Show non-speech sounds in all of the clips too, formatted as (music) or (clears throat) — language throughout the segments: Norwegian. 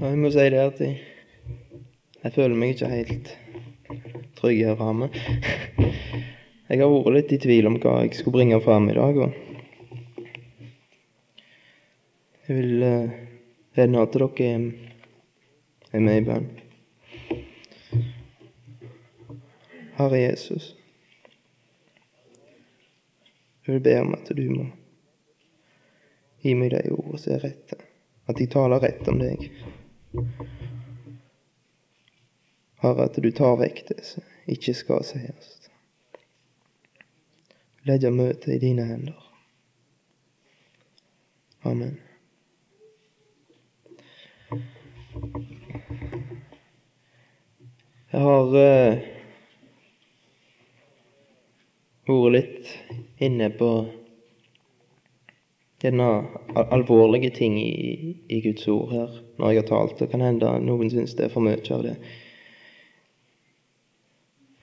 Jeg må si det at jeg, jeg føler meg ikke helt trygg her framme. Jeg har vært litt i tvil om hva jeg skulle bringe fram i dag. Og jeg vil uh, vende at dere er, med i bønn. Herre Jesus, jeg vil be om at du må gi meg de ordene som er rette. At jeg taler rett om deg. Herre, at du tar vekk det som ikke skal sies. Legger møtet i dine hender. Amen. Jeg har uh, vært litt inne på denne alvorlige ting i, i, Guds ord her når jeg har talt. Det kan hende noen syns det er for mye av det.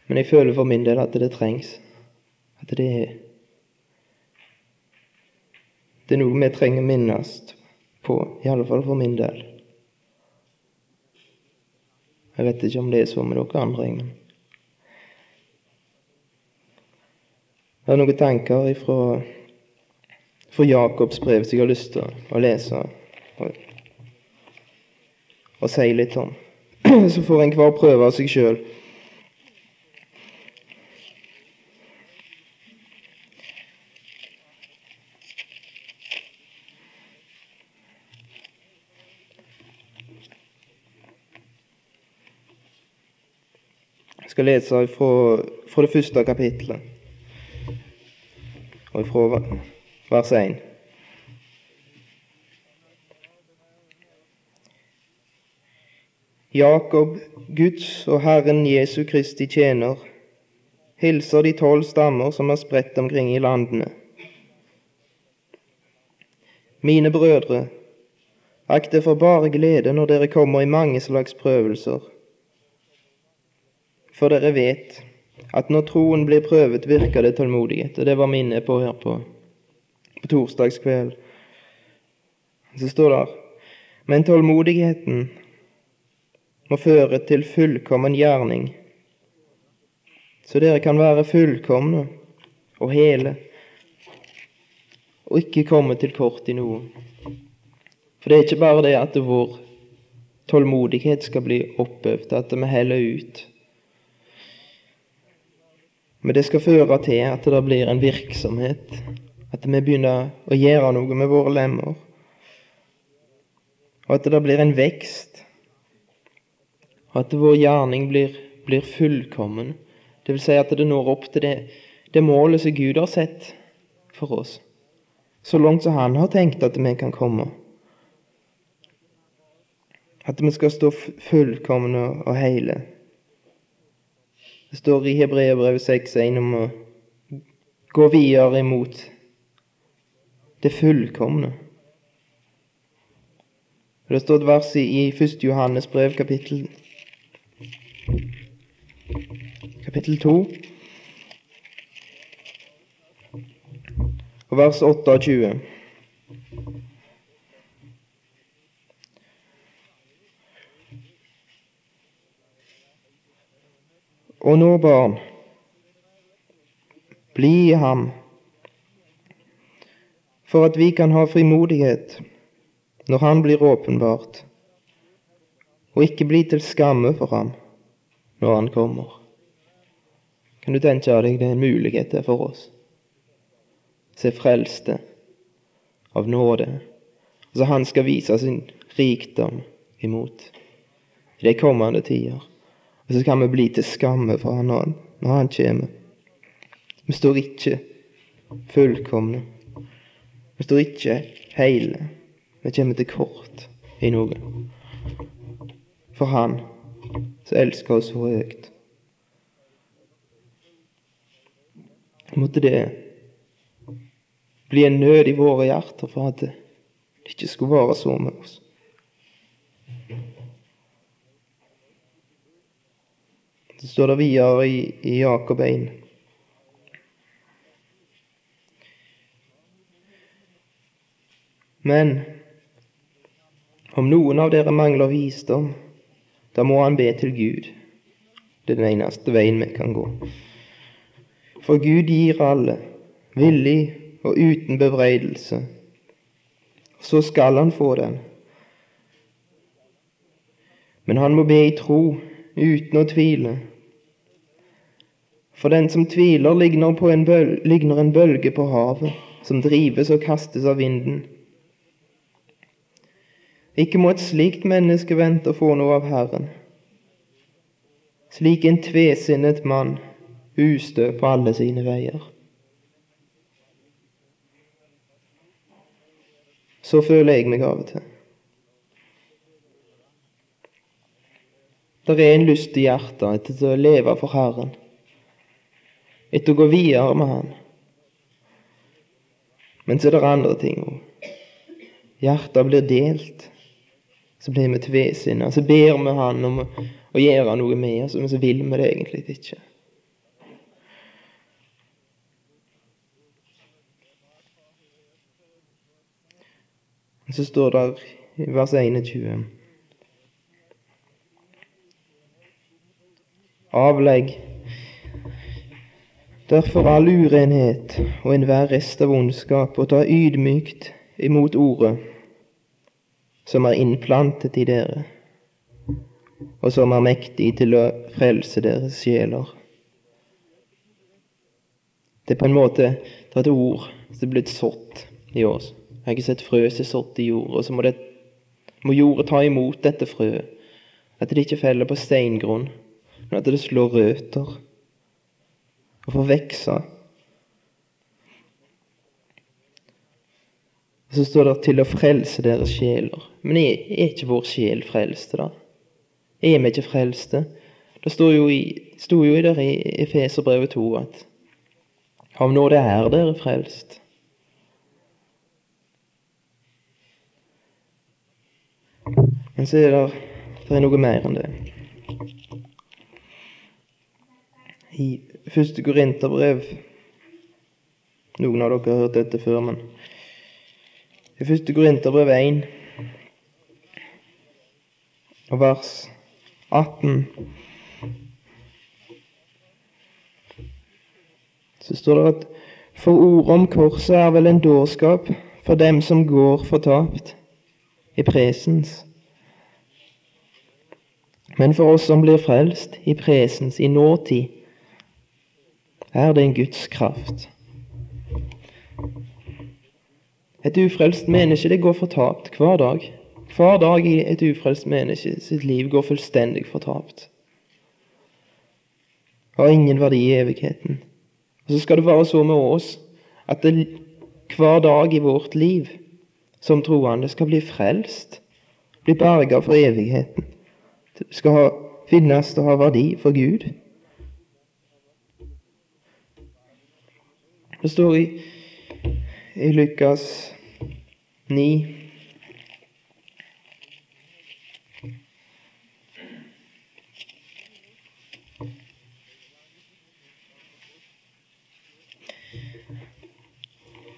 Men jeg føler for min del at det trengs. At det er Det er noe vi trenger minnes på, i alle fall for min del. Jeg vet ikke om det er så med dere andre. men Jeg har noen tanker ifra, fra Jakobs brev som jeg har lyst til å lese og si litt om. (clears throat) Så får enhver prøve av seg sjøl. Jeg skal lese fra, fra det første kapitlet og fra vers 1. Jakob, Guds og Herren Jesu Kristi tjener, hilser de tolv stammer som er spredt omkring i landene. Mine brødre, akt det for bare glede når dere kommer i mange slags prøvelser for dere vet at når troen blir prøvet, virker det tålmodighet. Og det var minnet på på her på, på torsdagskveld. Så står det Men tålmodigheten må føre til fullkommen gjerning, så dere kan være fullkomne og hele, og ikke komme til kort i noe. For det er ikke bare det at vår tålmodighet skal bli oppøvd, at vi heller ut men det skal føre til at det blir en virksomhet, at vi begynner å gjøre noe med våre lemmer, og at det blir en vekst, og at vår gjerning blir, blir fullkommen. Det vil si at det når opp til det, det målet som Gud har sett for oss, så langt som Han har tenkt at vi kan komme. At vi skal stå fullkomne og hele. Det står i Hebreabrevet 6.1 om å gå videre imot det fullkomne. Det står et vers i 1. Johannes brev, kapittel kapittel 2, og vers 28. Og nå, barn, bli i ham, for at vi kan ha frimodighet når han blir åpenbart, og ikke bli til skamme for ham når han kommer. Kan du tenke deg det er en mulighet der for oss? Se frelste av nåde. Altså han skal vise sin rikdom imot i de kommende tider. Og så kan vi bli til skamme for han når han kommer. Vi står ikke fullkomne. Vi står ikke hele. Vi kommer til kort i noe. For Han som elsker oss så høyt. Måtte det bli en nød i våre hjerter for at det ikke skulle være så med oss. Så står det videre i, i Jakob 1. Men Om noen av dere mangler visdom, da må han be til Gud. Det er den eneste veien vi kan gå. For Gud gir alle, villig og uten bebreidelse. Så skal han få den. Men han må be i tro, uten å tvile. For den som tviler, ligner, en, bølge, ligner en bølge på havet, som drives og kastes av vinden. Ikke må et slikt menneske vente å få noe av Herren. Slik en tvesinnet mann, ustø på alle sine veier. Så føler jeg meg av og til. Det er en lyst i hjertet etter å leve for Herren, etter å gå videre med Han. Men så er det andre ting òg. Hjertet blir delt. Så blir vi tvesinna. Så ber vi Han om å, gjøre noe med oss, men så vil vi det egentlig ikke. Så står det i vers 21 Avlegg derfor all urenhet og enhver rest av ondskap, og ta ydmykt imot ordet som er innplantet i dere, og som er mektig til å frelse deres sjeler. Det er på en måte det et ord som er blitt sådd i oss. Jeg har ikke sett frø som er sådd i jord, og så må, det, må jorda ta imot dette frøet. At det ikke feller på steingrunn, men at det slår røtter og får vokse. Så står det 'til å frelse deres sjeler'. Men er, er ikke vår sjel frelste, da? Er vi ikke frelste? Det sto jo i, sto jo der i Efeserbrevet 2 at av nåde er dere frelst. Men så er det, det er noe mer enn det. I første Korinterbrev Noen av dere har hørt dette før, men i første Korinterbrev 1 og vers 18 så står det at for ordet om korset er vel en dårskap for dem som går fortapt i presens. Men for oss som blir frelst i presens, i nåtid, er det en Guds kraft. Et ufrelst menneske det går fortapt hver dag. Hver dag i et ufrelst menneske sitt liv går fullstendig fortapt. Har ingen verdi i evigheten. Og så skal det være så med oss at det, hver dag i vårt liv som troende skal bli frelst, bli berga for evigheten skal ha, finnes og ha verdi for Gud. Det står i, i Lukas 9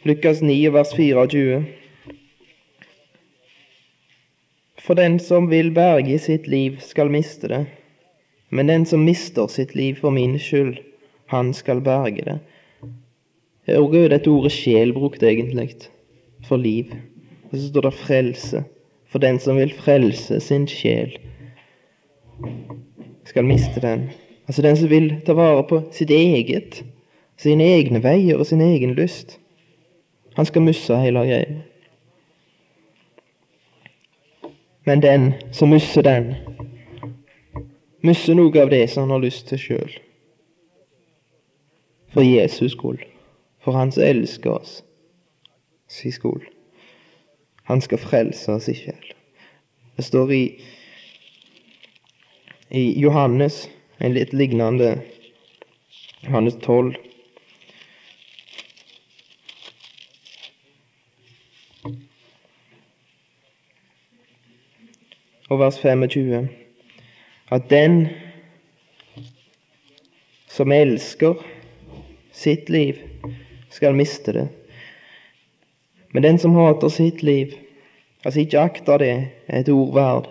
Lukas 9, vers 24. For den som vil berge sitt liv, skal miste det. Men den som mister sitt liv for min skyld, han skal berge det. Hvor er dette ordet sjel brukt egentlig? For liv. Og så står det frelse. For den som vil frelse sin sjel, skal miste den. Altså den som vil ta vare på sitt eget, sine egne veier og sin egen lyst. Han skal miste hele greia. Men den som mister den, mister noe av det som han har lyst til sjøl. For Jesus skyld. For han som elsker oss sin skyld. Han skal frelse oss i sjel. Det står i, i Johannes, en litt lignende Johannes 12. og vers 25 at den som elsker sitt liv, skal miste det. Men den som hater sitt liv, Altså, ikke akter det er et ord verd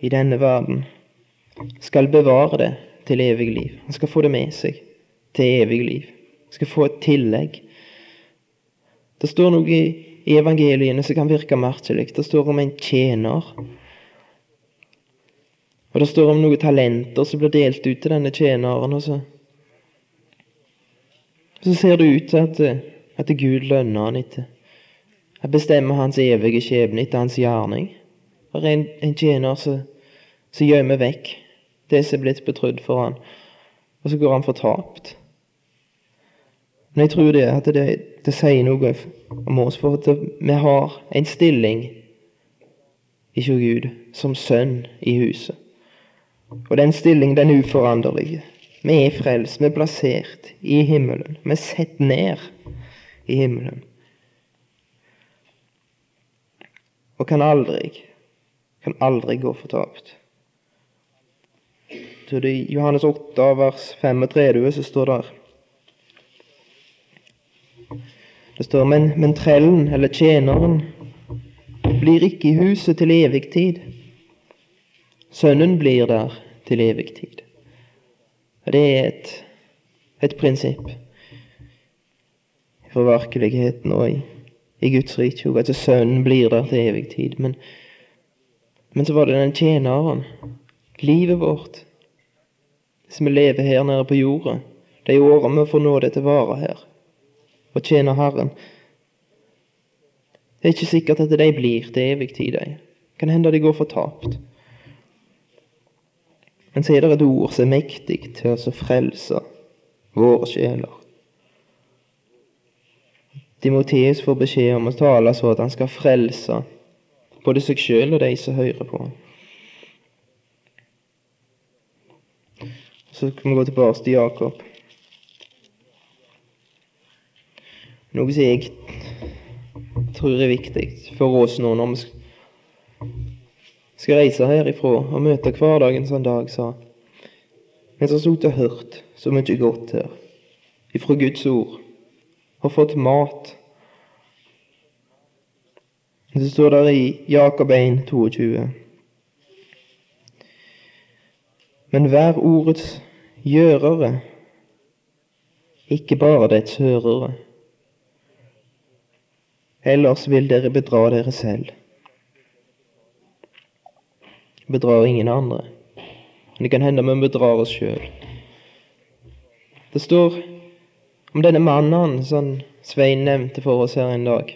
i denne verden, skal bevare det til evig liv. Han skal få det med seg til evig liv. Han skal få et tillegg. Det står noe i, evangeliene som kan virke merkelig. Det står om en tjener. Og det står om noen talenter som blir delt ut til denne tjeneren. og så, ser det ut til at, at Gud lønner han etter. Han bestemmer hans evige skjebne etter hans gjerning. Det er en, en tjener som, gjemmer vekk det som er blitt betrodd for han, og så går han fortapt. Men jeg tror det at det, det sier noe om oss, for at vi har en stilling ikke Gud som sønn i huset. Og den stillingen, den er. Vi er frelst, vi er plassert i himmelen. Vi er sett ned i himmelen. Og kan aldri, kan aldri gå fortapt. I Johannes 8, vers 35, så står det Det står men, men trellen, eller tjeneren, blir ikke i huset til evig tid. Sønnen blir der til evig tid. Det er et, et prinsipp for virkeligheten og i, i Guds rike at Sønnen blir der til evig tid. Men, men så var det den tjeneren. Livet vårt, som vi lever her nede på jorda, de årene vi får nå det til vare her og tjener Herren. Det er ikke sikkert at de blir til evig tid, de. Kan hende de går fortapt. Men det er et ord som er mektig til å frelse våre sjeler. Timoteus får beskjed om å tale så at han skal frelse både seg sjøl og de som hører på. Så kan vi gå tilbake til Jakob. Noe som jeg tror er viktig for oss nå når vi skal reise herifra og møte hverdagen sånn dag, sa Men så sittet og hørt så mye godt her, ifra Guds ord, har fått mat. Det står der i Jakob 1, 22. Men vær ordets gjørere, ikke bare dets hørere. Ellers vil dere bedra dere selv bedrar ingen andre. Men det kan hende vi bedrar oss sjøl. Det står om denne mannen som Svein nevnte for oss her en dag.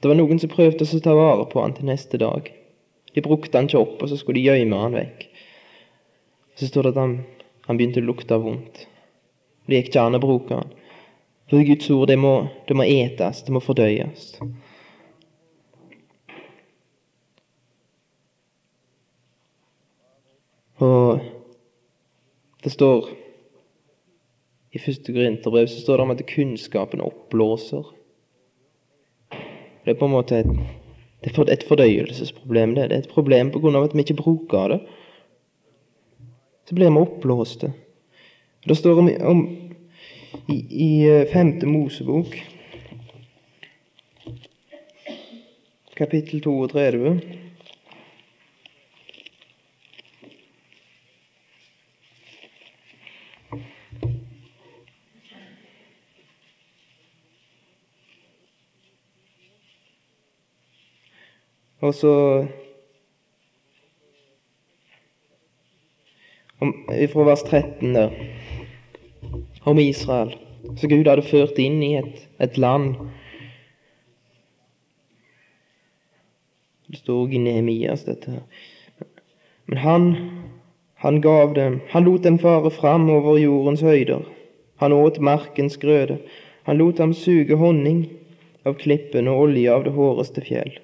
Det var noen som prøvde å ta vare på han til neste dag. De brukte han ikke opp, og så skulle de gjemme han vekk. Så står det at han, han begynte å lukte vondt. Det gikk ikke an å bruke han. For Guds ord, det må, det må etes, det må fordøyes. Og det står i første Korinterbrev så står det om at kunnskapen oppblåser. Det er på en måte et, det er et fordøyelsesproblem. Det. er et problem av at vi ikke bruker det. Så blir vi oppblåste. Det står om, om i, i eh, femte Mosebok, kapittel 32 Og så Fra vers 13 der om Israel, som Gud hadde ført inn i et, et land. Det står i Nehemias, dette her. Men han, han gav dem Han lot dem fare fram over jordens høyder. Han åt markens grøde. Han lot dem suge honning av klippen og olje av det håreste fjell.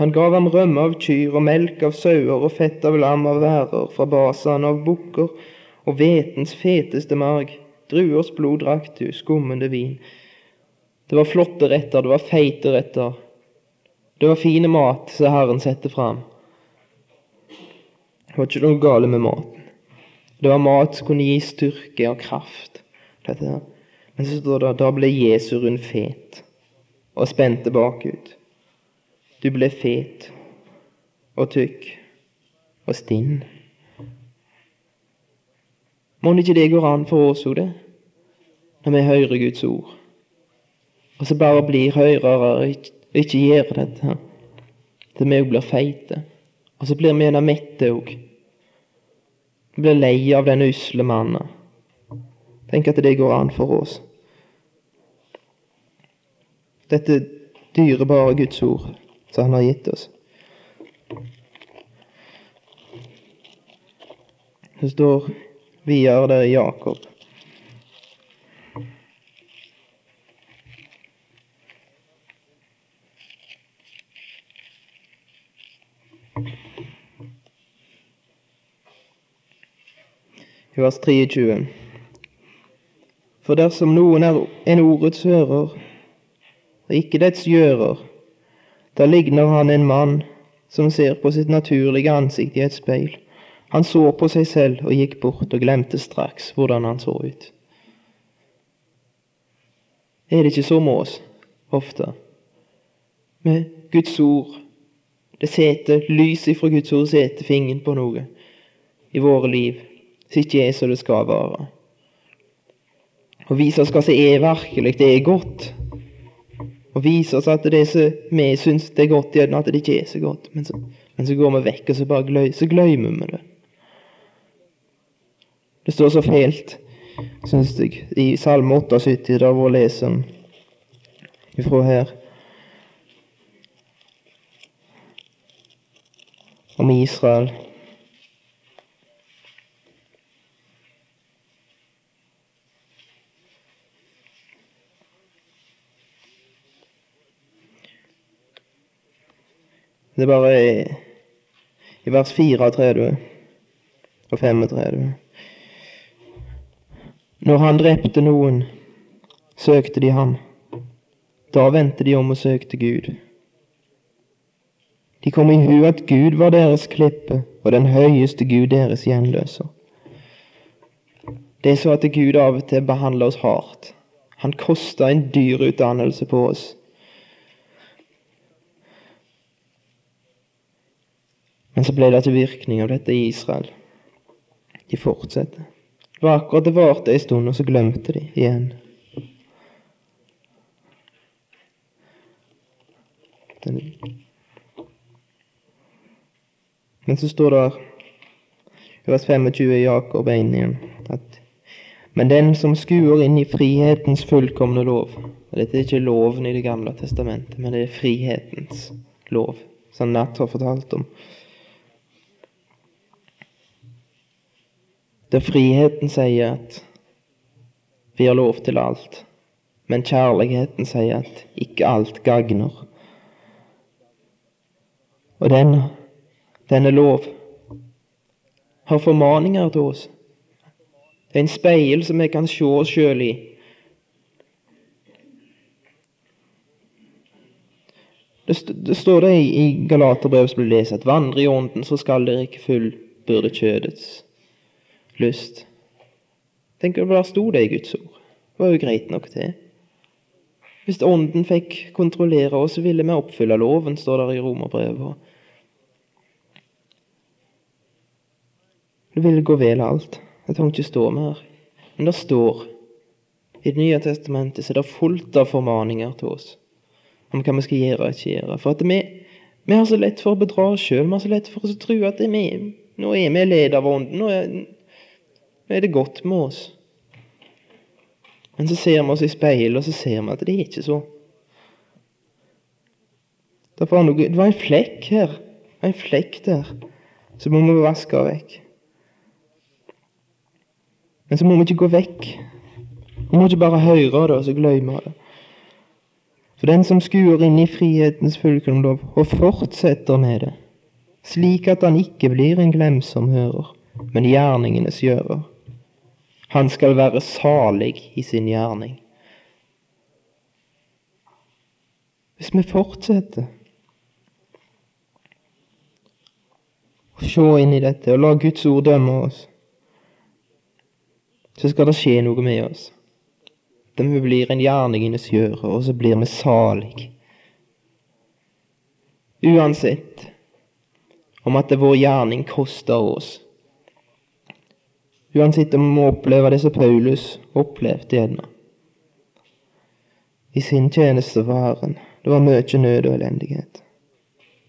Han gav ham rømme av kyr og melk av sauer og fett av lam av værer, fra basene av bukker og hvetens feteste marg. Druers blod drakk du, skummende vin. Det var flotte retter, det var feite retter. Det var fine mat som Herren sette fram. Det var ikke noe gale med maten. Det var mat som kunne gi styrke og kraft. Men så står det da ble Jesu rund fet. og spente bakut. Du ble fet og tykk og stinn. Må ikke det går an for oss òg, når vi hører Guds ord? Og så bare blir hørere og ikke, gjør dette. Til vi òg blir feite. Og så blir vi gjerne mette òg. Blir lei av den usle mannen. Tenk at det går an for oss. Dette dyrebare Guds ord som Han har gitt oss. Det står videre der i Jakob. I vers 23. For dersom noen er en ordets hører, og ikke dets gjører, da ligner han en mann som ser på sitt naturlige ansikt i et speil. Han så på seg selv og gikk bort og glemte straks hvordan han så ut. Er det ikke så med oss ofte? Med Guds ord. Det seter lys ifra Guds ord seter fingeren på noe i våre liv som ikke er som det skal være. Og vi som skal se er virkelig, det er godt. Og vise oss at det som vi syns det er godt, gjerne at det ikke er så godt. Men så, men så går vi vekk, og så bare gløy, så glemmer vi det. Det står så fælt, syns jeg, i Salme 78, der hvor leser ifra her om Israel. Det er bare i vers 34 og 35. Når han drepte noen, søkte de ham. Da vendte de om og søkte Gud. De kom i hu at Gud var deres klippe, og den høyeste Gud deres gjenløser. Det er så at Gud av og til behandler oss hardt. Han kosta en dyr utdannelse på oss. Men så ble det til virkning av dette i Israel. De fortsatte. Det var akkurat det varte en stund, og så glemte de igjen. Men så står det i vers 25 i Jakob 1 igjen at Men den som skuer inn i frihetens fullkomne lov og Dette er ikke loven i Det gamle testamentet, men det er frihetens lov, som Natt har fortalt om. Der friheten sier at vi har lov til alt, men kjærligheten sier at ikke alt gagner. Og den, denne lov har formaninger til oss. Det er en speil som vi kan se oss sjøl i. Det, st det står det i Galaterbrevet som blir lest, at vandre i ånden, så skal dere ikke fullbyrde kjødets lyst. Tenk om det sto det i Guds ord. Det var jo greit nok, det. Hvis Ånden fikk kontrollere oss, ville vi oppfylle loven, står det i Romerbrevet. Det ville gå vel alt. Det trenger ikke stå mer. Men det står i Det nye testamentet så er det fullt av formaninger til oss om hva vi skal gjøre og ikke gjøre. For at vi, vi har så lett for å bedra oss sjøl. Vi har så lett for å tro at vi, nå er vi ledet av Ånden. Nå er, det godt med oss. Men så ser vi oss i speilet, og så ser vi at det er ikke så. Det var, noe, det var en flekk her. En flekk der. Så må vi vaske vekk. Men så må vi ikke gå vekk. Vi må ikke bare høre det og så glemme det. For den som skuer inn i frihetens fullkomlov og fortsetter med det, slik at han ikke blir en glemsom hører, men gjerningenes gjører, han skal være salig i sin gjerning. Hvis vi fortsetter å se inn i dette og la Guds ord dømme oss, så skal det skje noe med oss. Da vi blir en gjerningenes gjøre, og så blir vi salig. Uansett om at vår gjerning koster oss. Uansett om vi må oppleve det som Paulus opplevde gjerne. I sin tjeneste for Herren. Det var mye nød og elendighet.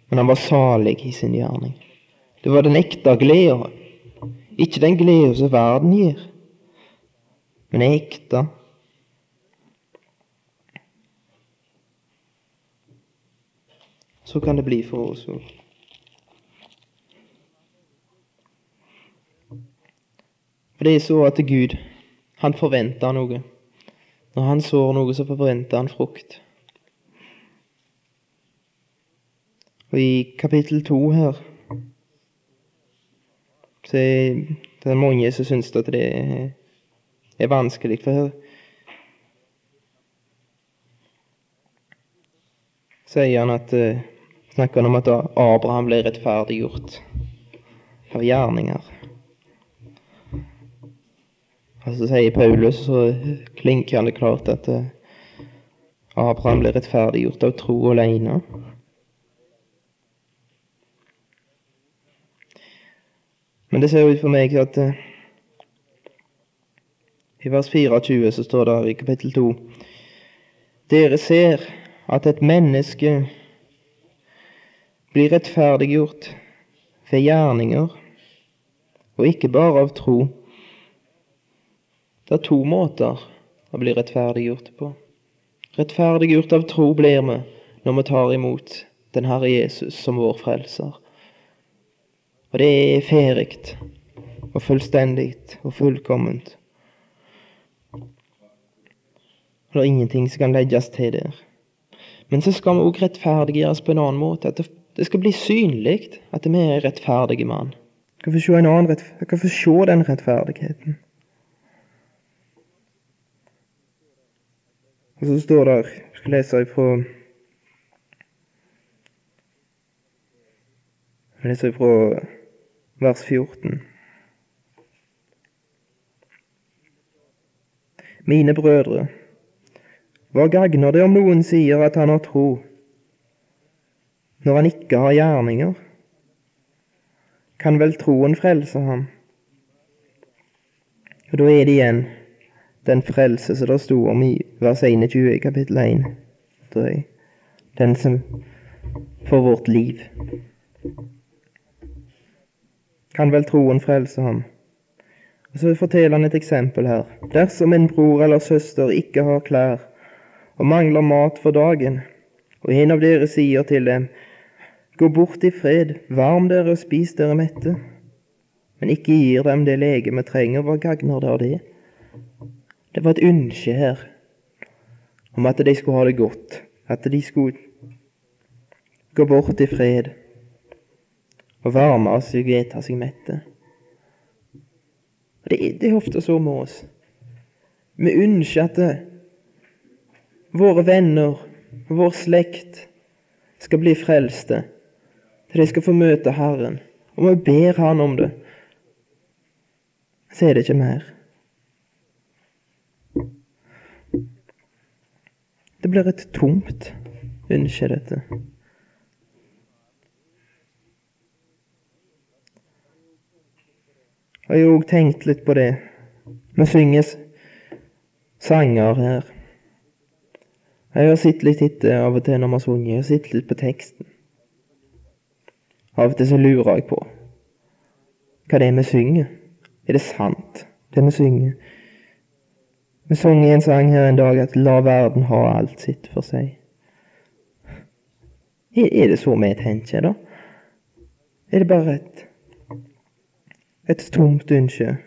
Men han var salig i sin gjerning. Det var den ekte gleda. Ikke den gleda som verden gir, men ekte. Så kan det bli for oss òg. For det er så at Gud, han forventer noe. Når han sår noe, så forventer han frukt. Og i kapittel to her så er det mange som syns at det er vanskelig. For her sier han at uh, snakker han om at Abraham ble rettferdiggjort av gjerninger. Og så sier Paulus, så klinker han det klart at uh, Abraham ble rettferdiggjort av tro alene. Men det ser ut for meg at uh, i vers 24 så står det i kapittel 2 Dere ser at et menneske blir rettferdiggjort ved gjerninger, og ikke bare av tro. Det er to måter å bli rettferdiggjort på. Rettferdiggjort av tro blir vi når vi tar imot den Herre Jesus som vår frelser. Og det er ferdig og fullstendig og fullkomment. Og det er ingenting som kan legges til der. Men så skal vi òg rettferdiggjøres på en annen måte. At det skal bli synlig at vi er rettferdige mann. Hvorfor se den rettferdigheten. Og så står det Jeg skal lese ifra Jeg leser ifra vers 14. Mine brødre, hva gagner det om noen sier at han har tro, når han ikke har gjerninger? Kan vel troen frelse ham? Og da er det igjen den frelse som det sto om i vers 21 i kapittel 1. Den som får vårt liv. Kan vel troen frelse ham? Og Så forteller han et eksempel her. Dersom en bror eller søster ikke har klær og mangler mat for dagen, og en av dere sier til dem, Gå bort i fred, varm dere og spis dere mette, men ikke gir dem det legemet trenger, hva gagner det av det? Det var et ønske her om at de skulle ha det godt, at de skulle gå bort i fred og varme oss og ete seg mette. Det, det er ofte så med oss. Vi ønsker at det, våre venner og vår slekt skal bli frelste, til de skal få møte Herren. Og vi ber Han om det. Så er det ikke mer. Det blir et tomt ønske, dette. Og jeg har òg tenkt litt på det. Vi synger sanger her. Jeg har sett litt etter av og til når vi har sunget. Jeg har sett litt på teksten. Av og til så lurer jeg på hva det er vi synger. Er det sant, det vi synger? Vi sang en sang her en dag at 'la verden ha alt sitt for seg'. Er det så vi tenker, da? Er det bare et et tomt ønske.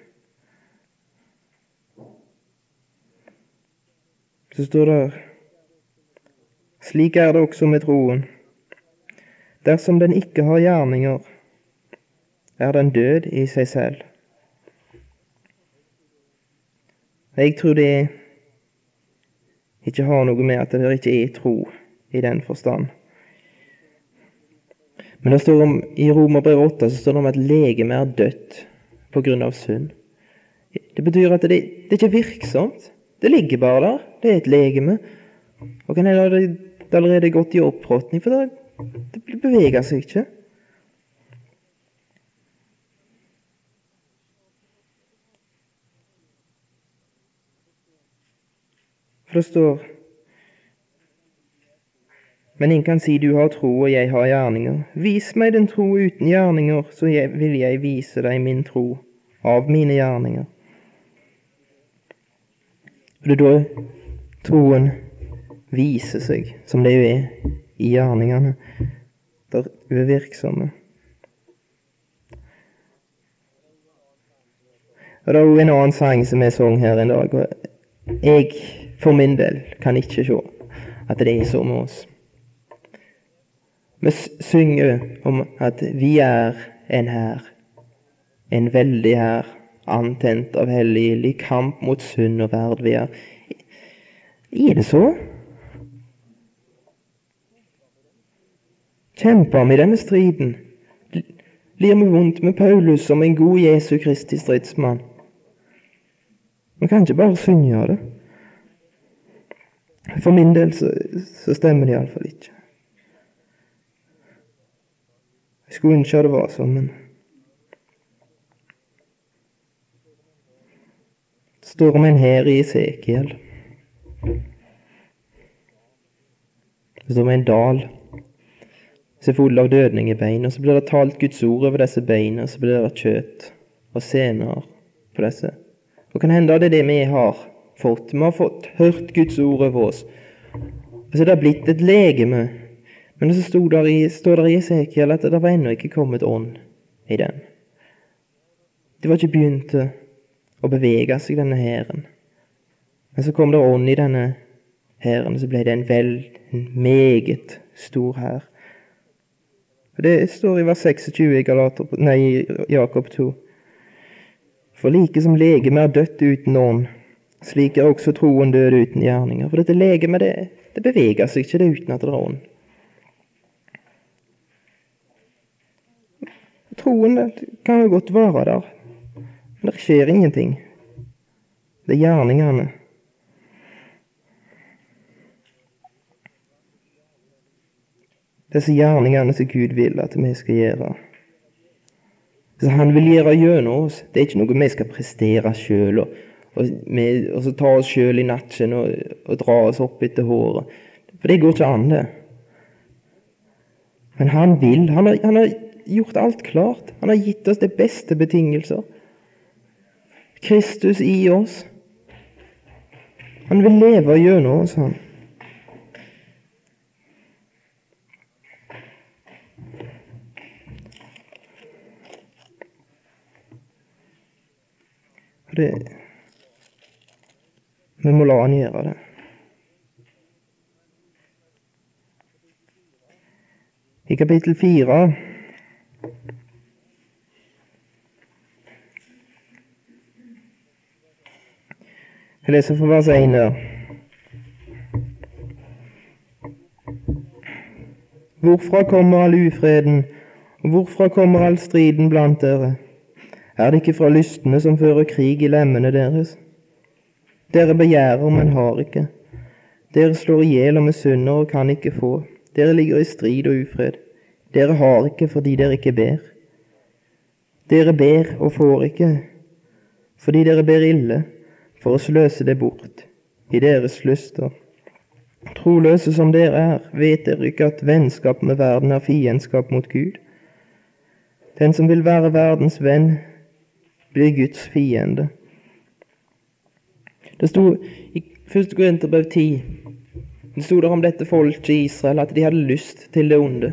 Så står det Slik er det også med troen. Dersom den ikke har gjerninger, er den død i seg selv. Jeg tror det ikke har noe med at det ikke er tro i den forstand. Men det står om, i Romerbrevet 8 så står det om at legemet er dødt av synd. Det betyr at det, det er ikke virksomt. Det ligger bare der. Det er et legeme. Og kan hende det det allerede er gått i oppråtning, for det, det beveger seg ikke. For det står Men ingen kan si du har tro, og jeg har gjerninger. Vis meg den tro uten gjerninger, så jeg, vil jeg vise deg min tro av mine gjerninger. Og det er da troen viser seg, som det jo er, i gjerningene. Der uvirksomme. virksomme. Og Det er òg en annen sang som er sang her en dag. og Jeg for min del kan ikke se at det er så med oss. Vi synger om at vi er en hær, en veldig hær, antent av hellig kamp mot synd og verd vi er. Er det så? Kjemper vi denne striden? Blir vi vondt med Paulus som en god Jesu Kristi stridsmann? Vi kan ikke bare synge det. For min del så, så stemmer det iallfall ikke. Jeg skulle ønske det var sånn, men Det står om en hær i Esekiel. Det står om en dal som er full av dødningebein, og så blir det talt Guds ord over disse beina, så blir det kjøtt og sener på disse. Og kan hende det er det vi har fått. Vi har fått hørt Guds ord over oss. Og så er det blitt et legeme. Men så står det i, Esekiel at det var ennå ikke kommet ånd i den. Det var ikke begynt å bevege seg, denne hæren. Men så kom det ånd i denne hæren, så ble det en vel, en meget stor hær. Det står i vers 26 i Galater, nei, Jakob 2. For like som legeme er dødt uten ånd, slik er også troen død uten gjerninger. For dette legemet, det, det beveger seg ikke det uten at det er ånd. Troen kan jo godt være der, men det skjer ingenting. Det er gjerningene. Disse gjerningene som Gud vil at vi skal gjøre. Så Han vil gjøre gjennom oss. Det er ikke noe vi skal prestere sjøl og og, med, og så ta oss sjøl i nakken og, og, dra oss opp etter håret. For det går ikke an, det. Men han vil. Han har, han har gjort alt klart. Han har gitt oss de beste betingelser. Kristus i oss. Han vil leve gjennom oss, han. Det vi må la han gjøre det. I kapittel fire Jeg leser fra vers én der. Hvorfra kommer all ufreden, og hvorfra kommer all striden blant dere? Er det ikke fra lystne som fører krig i lemmene deres? Dere begjærer, men har ikke. Dere slår i hjel og misunner og kan ikke få. Dere ligger i strid og ufred. Dere har ikke fordi dere ikke ber. Dere ber og får ikke, fordi dere ber ille, for å sløse det bort i deres lyster. Troløse som dere er, vet dere ikke at vennskap med verden er fiendskap mot Gud? Den som vil være verdens venn, blir Guds fiende. Det sto i 1. Korinterbrev 10 det sto der om dette folket i Israel at de hadde lyst til det onde.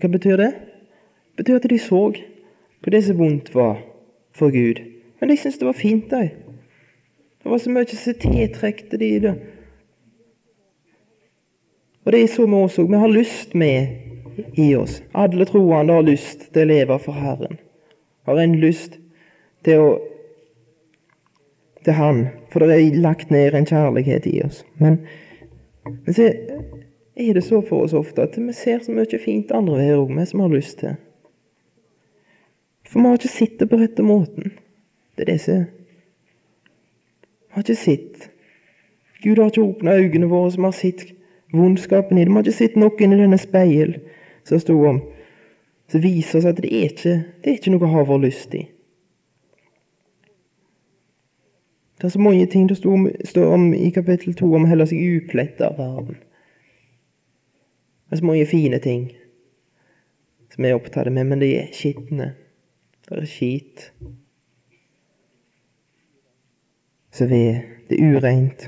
Hva betyr det? Det betyr at de så på det som vondt var for Gud. Men de syntes det var fint, de. Det var så mye som tiltrekte de det. Og det er så vi også. Vi har lyst med i oss. Alle troende har lyst til å leve for Herren. Har en lyst til å til Han, for det er lagt ned en kjærlighet i oss. Men, men så er det så for oss ofte at vi ser så mye fint andre veier òg, vi som har lyst til. For vi har ikke sett det på rette måten. Det er det som Vi har ikke sett. Gud har ikke åpna øynene våre som har sett vondskapen i det. Vi har ikke sett noe i denne speil som sto om, som viser oss at det er ikke, det er ikke noe å ha vår lyst i. Det er så mange ting det står om, står om i kapittel to om å holde seg upletta av verden. Det er så mange fine ting som jeg er opptatt med, men de er skitne. Det er skit. Så ved det er ureint.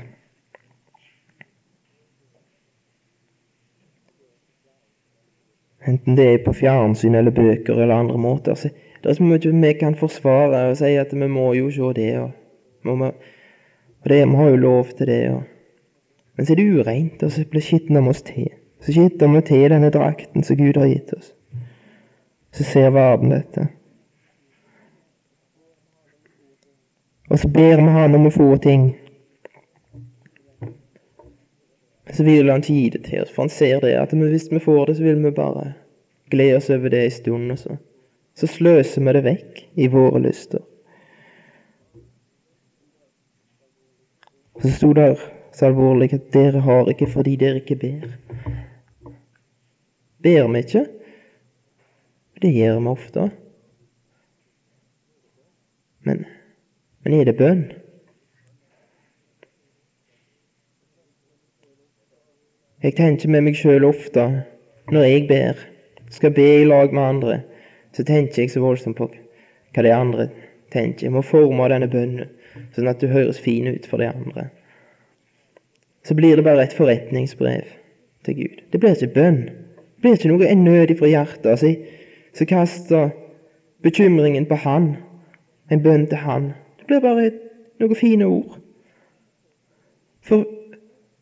Enten det er på fjernsyn eller bøker eller andre måter. Så det er så mye vi kan forsvare og si at vi må jo se det. Og, det, vi har jo lov til det. Og. Men så er det ureint, og så blir skitten om oss til. Så skitner vi til denne drakten som Gud har gitt oss. Så ser verden dette. Og så ber vi Han om å få ting. Så vil han ikke gi det til oss, for han ser det, at hvis vi får det, så vil vi bare glede oss over det en stund, og så, så sløser vi det vekk i våre lyster. Så sto der så alvorlig at dere har ikke fordi dere ikke ber. Ber vi ikke? Det gjør vi ofte. Men, men er det bønn? Jeg tenker med meg sjøl ofte, når jeg ber, skal be i lag med andre, så tenker jeg så voldsomt på hva de andre tenker. Jeg må forme denne bønnen sånn at du høres fin ut for de andre. Så blir det bare et forretningsbrev til Gud. Det blir ikke bønn. Det blir ikke noe en nød fra hjertet. seg så kaster bekymringen på Han, en bønn til Han. Det blir bare noen fine ord. For,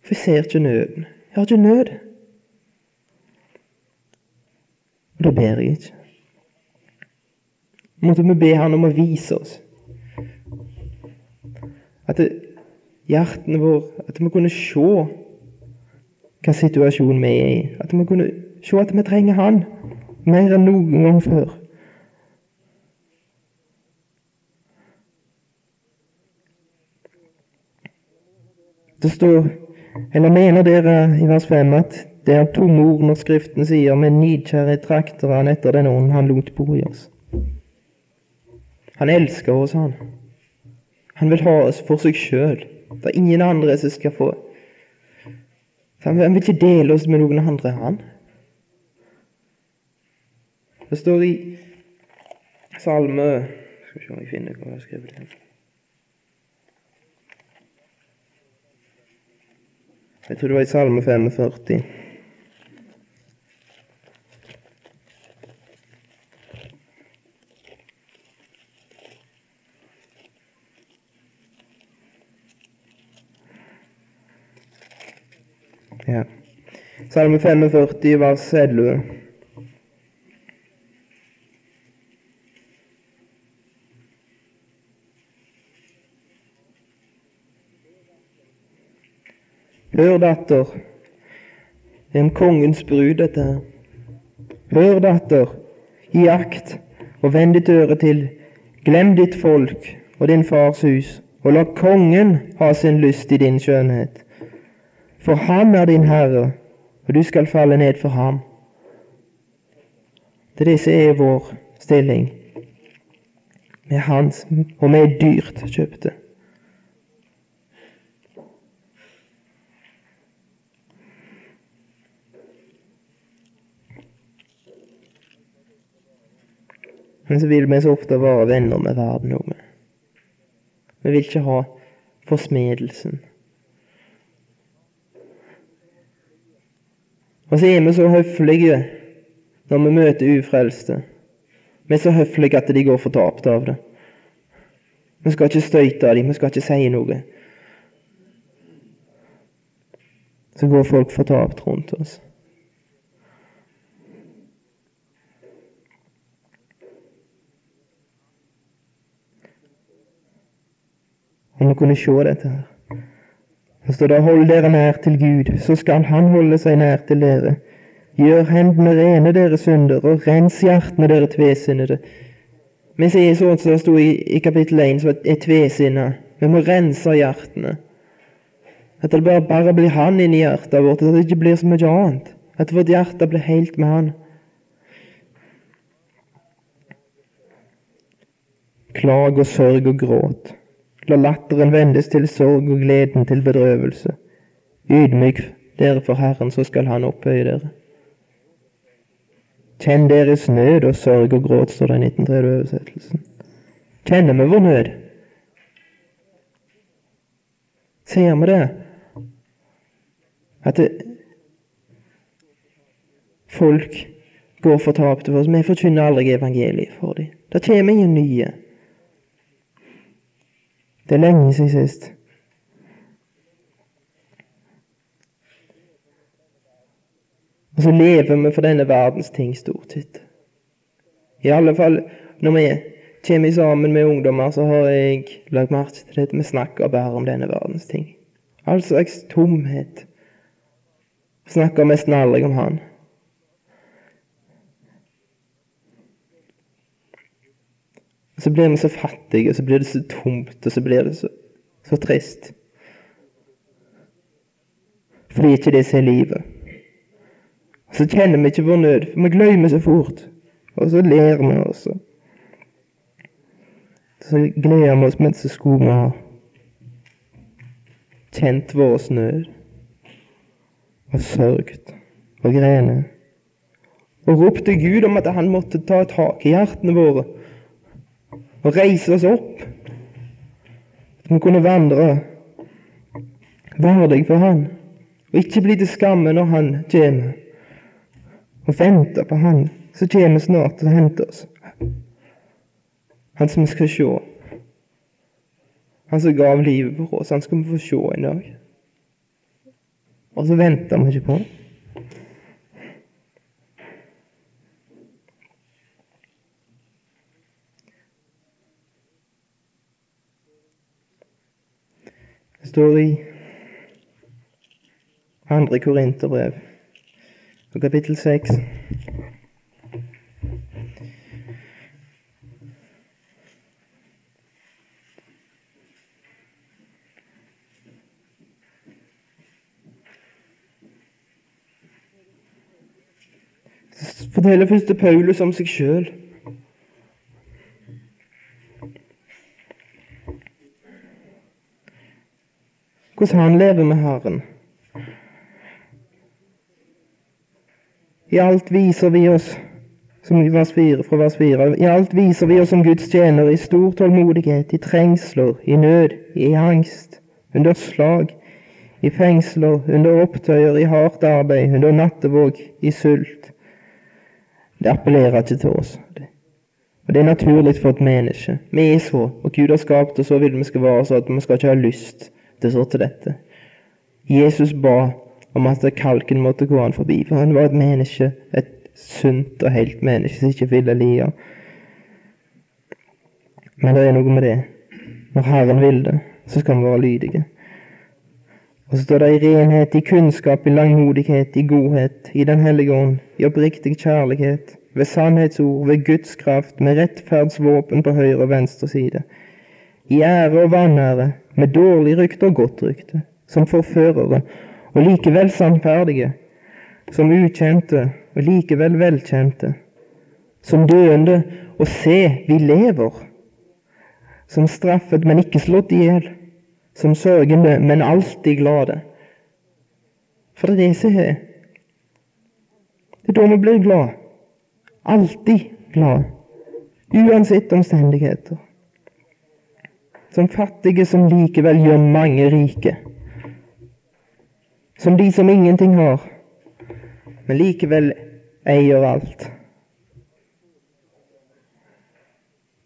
vi ser ikke nøden. Jeg har ikke nød. Og da ber jeg ikke. Måtte vi be Han om å vise oss at det, hjertene våre At vi kunne se hva situasjonen vi er i. At vi kunne se at vi trenger Han mer enn noen gang før. Det står eller mener dere i vers 5 at det er tomme ord når Skriften sier med nidkjærhet trakter han etter den ånd han lot bo i oss? Han elsker oss, han. Han vil ha oss for seg sjøl. Det er ingen andre som skal få Han vil ikke dele oss med noen andre, han. Det står i Salme Skal vi se om jeg finner hva jeg har skrevet. Jeg tror det var i Salme 45. Ja. Salme 45, vers 11. Hør, datter, det er en kongens brud, dette her. Hør, datter, gi akt og vend ditt øre til. Glem ditt folk og din fars hus, og la kongen ha sin lyst i din skjønnhet. For han er din herre, og du skal falle ned for ham. Det er det som er vår stilling. Er hans, og er dyrt kjøpte. Men så vil vi så ofte være venner med verden òg. Vi vil ikke ha forsmedelsen. Og så er vi så høflige når vi møter ufrelste. Vi er så høflige at de går fortapt av det. Vi skal ikke støyte av dem, vi skal ikke si noe. Så går folk fortapt rundt oss. om vi kunne se dette her. Så står det 'hold dere nær til Gud, så skal Han holde seg nær til dere'. Gjør hendene rene, dere synder, og rens hjertene, dere tvesinnede. Vi sier sånn som det sto i, i kapittel 1, som er tvesinna. Vi må rense hjertene. At det bare, bare blir Han inni hjertet vårt, at det ikke blir så mye annet. At vårt hjerte blir helt med Han. Klag og sørg og gråt. La latteren vendes til sorg og gleden til bedrøvelse. Ydmyk dere for Herren, så skal Han opphøye dere. Kjenn deres nød og sørg og gråt, står det i 1930-oversettelsen. Kjenner vi vår nød? Ser vi det? At det, folk går fortapte for oss. Vi forkynner aldri evangeliet for dem. Det kommer ingen nye. Det er lenge siden sist. Og så lever vi for denne verdens ting stort sett. I alle fall når vi kommer sammen med ungdommer, så har jeg lagt merke til at Vi snakker bare om denne verdens ting. All slags tomhet. Snakker mest aldri om Han. Så blir vi så fattige, og så blir det så tomt, og så blir det så, så trist. Fordi ikke det som er livet. Og så kjenner vi ikke vår nød, for vi glemmer så fort. Og så ler vi også. Så gleder vi oss mens så skulle ha kjent vår nød. Og sørget og grenet. Og ropte Gud om at han måtte ta tak i hjertene våre og reise oss opp. så vi kunne vandre verdig for Han, og ikke bli til skamme når Han kommer. Og vente på Han som kommer snart og henter oss. Han som vi skal se. Han som gav livet for oss. Han skal vi få se en dag. Og så venter vi ikke på han. Det står i andre Korinterbrev, kapittel seks. forteller først Paulus om seg sjøl. Hvordan han lever med Herren. I alt viser vi oss som vers 4, fra vers 4, I alt viser vi oss som Guds tjenere i stor tålmodighet, i trengsler, i nød, i angst, under slag, i fengsler, under opptøyer, i hardt arbeid, under nattevåg, i sult, det appellerer ikke til oss. Og Det er naturlig for et menneske. Vi er så, og Gud har skapt oss så vil vi skal være så at vi skal ikke ha lyst til så til dette. Jesus ba om at kalken måtte gå han forbi, for han var et menneske, et sunt og helt menneske som ikke ville lide. Men det er noe med det. Når Herren vil det, så skal vi være lydige. Og så står det i renhet, i kunnskap, i langmodighet, i godhet, i Den hellige ånd, i oppriktig kjærlighet, ved sannhetsord, ved Guds kraft, med rettferdsvåpen på høyre og venstre side, i ære og vanære, med dårlig rykte og godt rykte, som forførere, og likevel sannferdige, som ukjente og likevel velkjente, som døende og se, vi lever, som straffet, men ikke slått i hjel som sørgende, men alltid glade. For det er det som er. Det er da vi blir glad. Alltid glad. Uansett omstendigheter. Som fattige som likevel gjør mange rike. Som de som ingenting har, men likevel eier alt.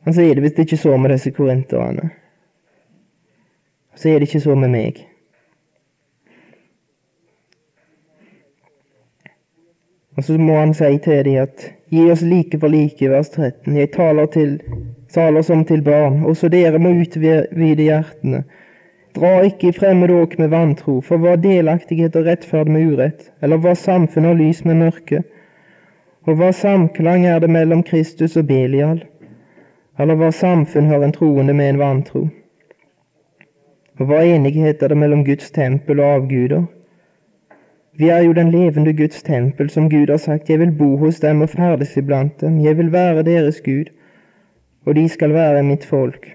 Han sier det hvis det ikke så med disse korinterne så er det ikke så med meg. Og så må han si til dem at gi oss like for like, vers 13. Jeg taler, til, taler som til barn, også dere må utvide hjertene. Dra ikke i fremmed åk med vantro, for hva delaktighet og rettferd med urett, eller hva samfunn og lys med mørke, og hva samklang er det mellom Kristus og Belial, eller hva samfunn har en troende med en vantro? Og hva enighet er det mellom Guds tempel og avguder? Vi er jo den levende Guds tempel, som Gud har sagt, jeg vil bo hos dem og ferdes iblant dem, jeg vil være deres Gud, og de skal være mitt folk.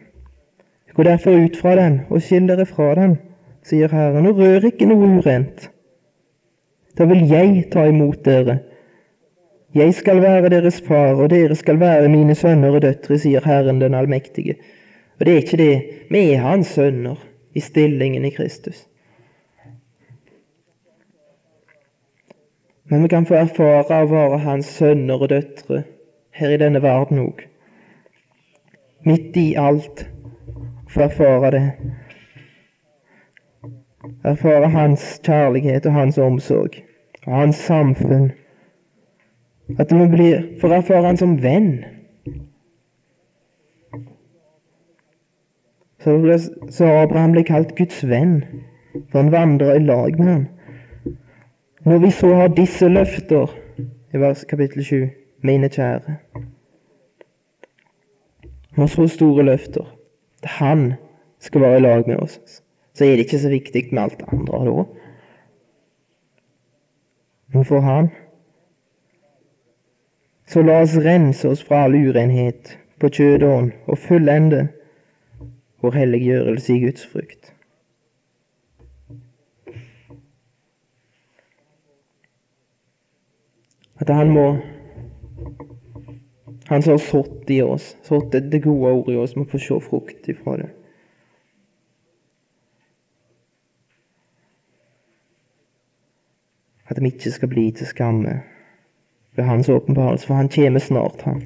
Gå derfor ut fra den, og skill dere fra den, sier Herren, og rør ikke noe urent. Da vil jeg ta imot dere. Jeg skal være deres far, og dere skal være mine sønner og døtre, sier Herren den allmektige. Og det er ikke det, vi er hans sønner i stillingen i Kristus. Men vi kan få erfare å være hans sønner og døtre her i denne verden òg. Midt i alt få erfare det. Erfare hans kjærlighet og hans omsorg og hans samfunn. At vi blir, får erfare han som venn. Så, ble, så Abraham ble kalt Guds venn, for han vandrer i lag med ham. Når vi så har disse løfter, i vers kapittel 7, mine kjære Når så store løfter, han skal være i lag med oss, så er det ikke så viktig med alt det andre da. Men for han så la oss rense oss fra all urenhet på kjød og og fullende vår helliggjørelse i Guds frykt. At han må Han som har sådd i oss, sådd det gode ordet i oss, må få se frukt ifra det. At vi ikke skal bli til skamme ved Hans åpenbarelse, for Han kommer snart, Han.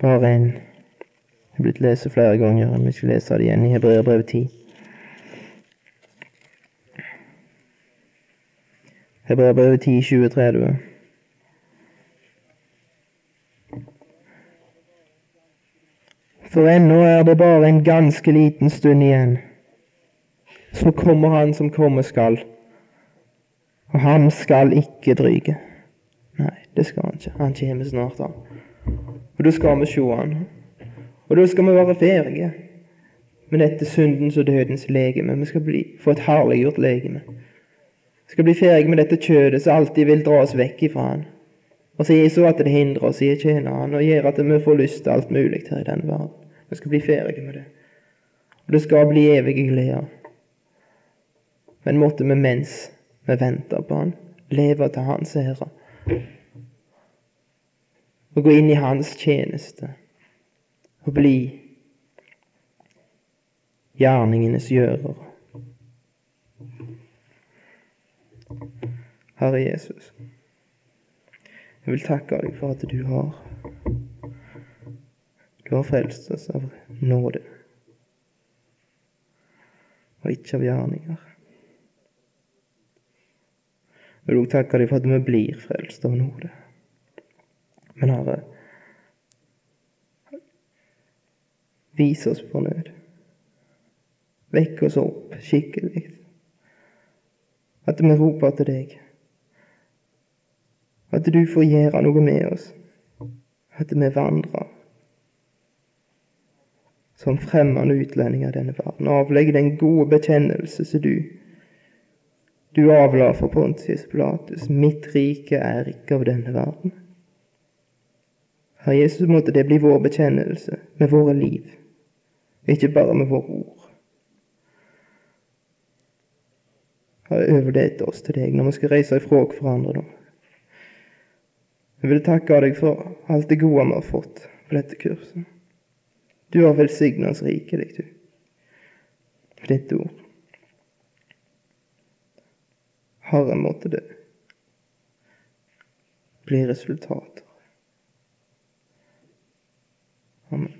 Bare en Det er blitt lest flere ganger, men vi skal lese det igjen i Hebreerbrevet 10. Hebreerbrevet 10, 20-30. For ennå er det bare en ganske liten stund igjen. Så kommer Han som komme skal, og han skal ikke dryge. Nei, det skal han ikke. Han kommer snart, han. Og da skal vi se han. Og da skal vi være ferdige med dette syndens og dødens legeme. Vi skal bli, få et herliggjort legeme. Vi skal bli ferdige med dette kjødet som alltid vil dra oss vekk ifra han. Og så så at det hindrer oss i å tjene han, og gjør at vi får lyst til alt mulig her i denne verden. Vi skal bli ferdige med det. Og det skal bli evige gleder. Men måtte vi mens vi venter på han, leve til hans ære og gå inn i hans tjeneste og bli gjerningenes gjører. Herre Jesus, jeg vil takke deg for at du har Du har frelst oss av nåde og ikke av gjerninger. Jeg vil også takke deg for at vi blir frelst av nåde. Men Herre, vis oss på nød. Vekk oss opp skikkelig. At vi roper til deg. At du får gjøre noe med oss. At vi vandrer som fremmede utlendinger i denne verden. Avlegge den gode bekjennelse som du du avla for Pontius Pilatus. Mitt rike er ikke av denne verden. Herre Jesus, måtte det bli vår bekjennelse med våre liv, ikke bare med våre ord. Herre, overlate oss til deg når vi skal reise ifra hverandre nå. Jeg vil takke deg for alt det gode vi har fått på dette kurset. Du har velsignet oss rikelig, du, for ditt ord. Herre, måtte det bli resultater. Amen.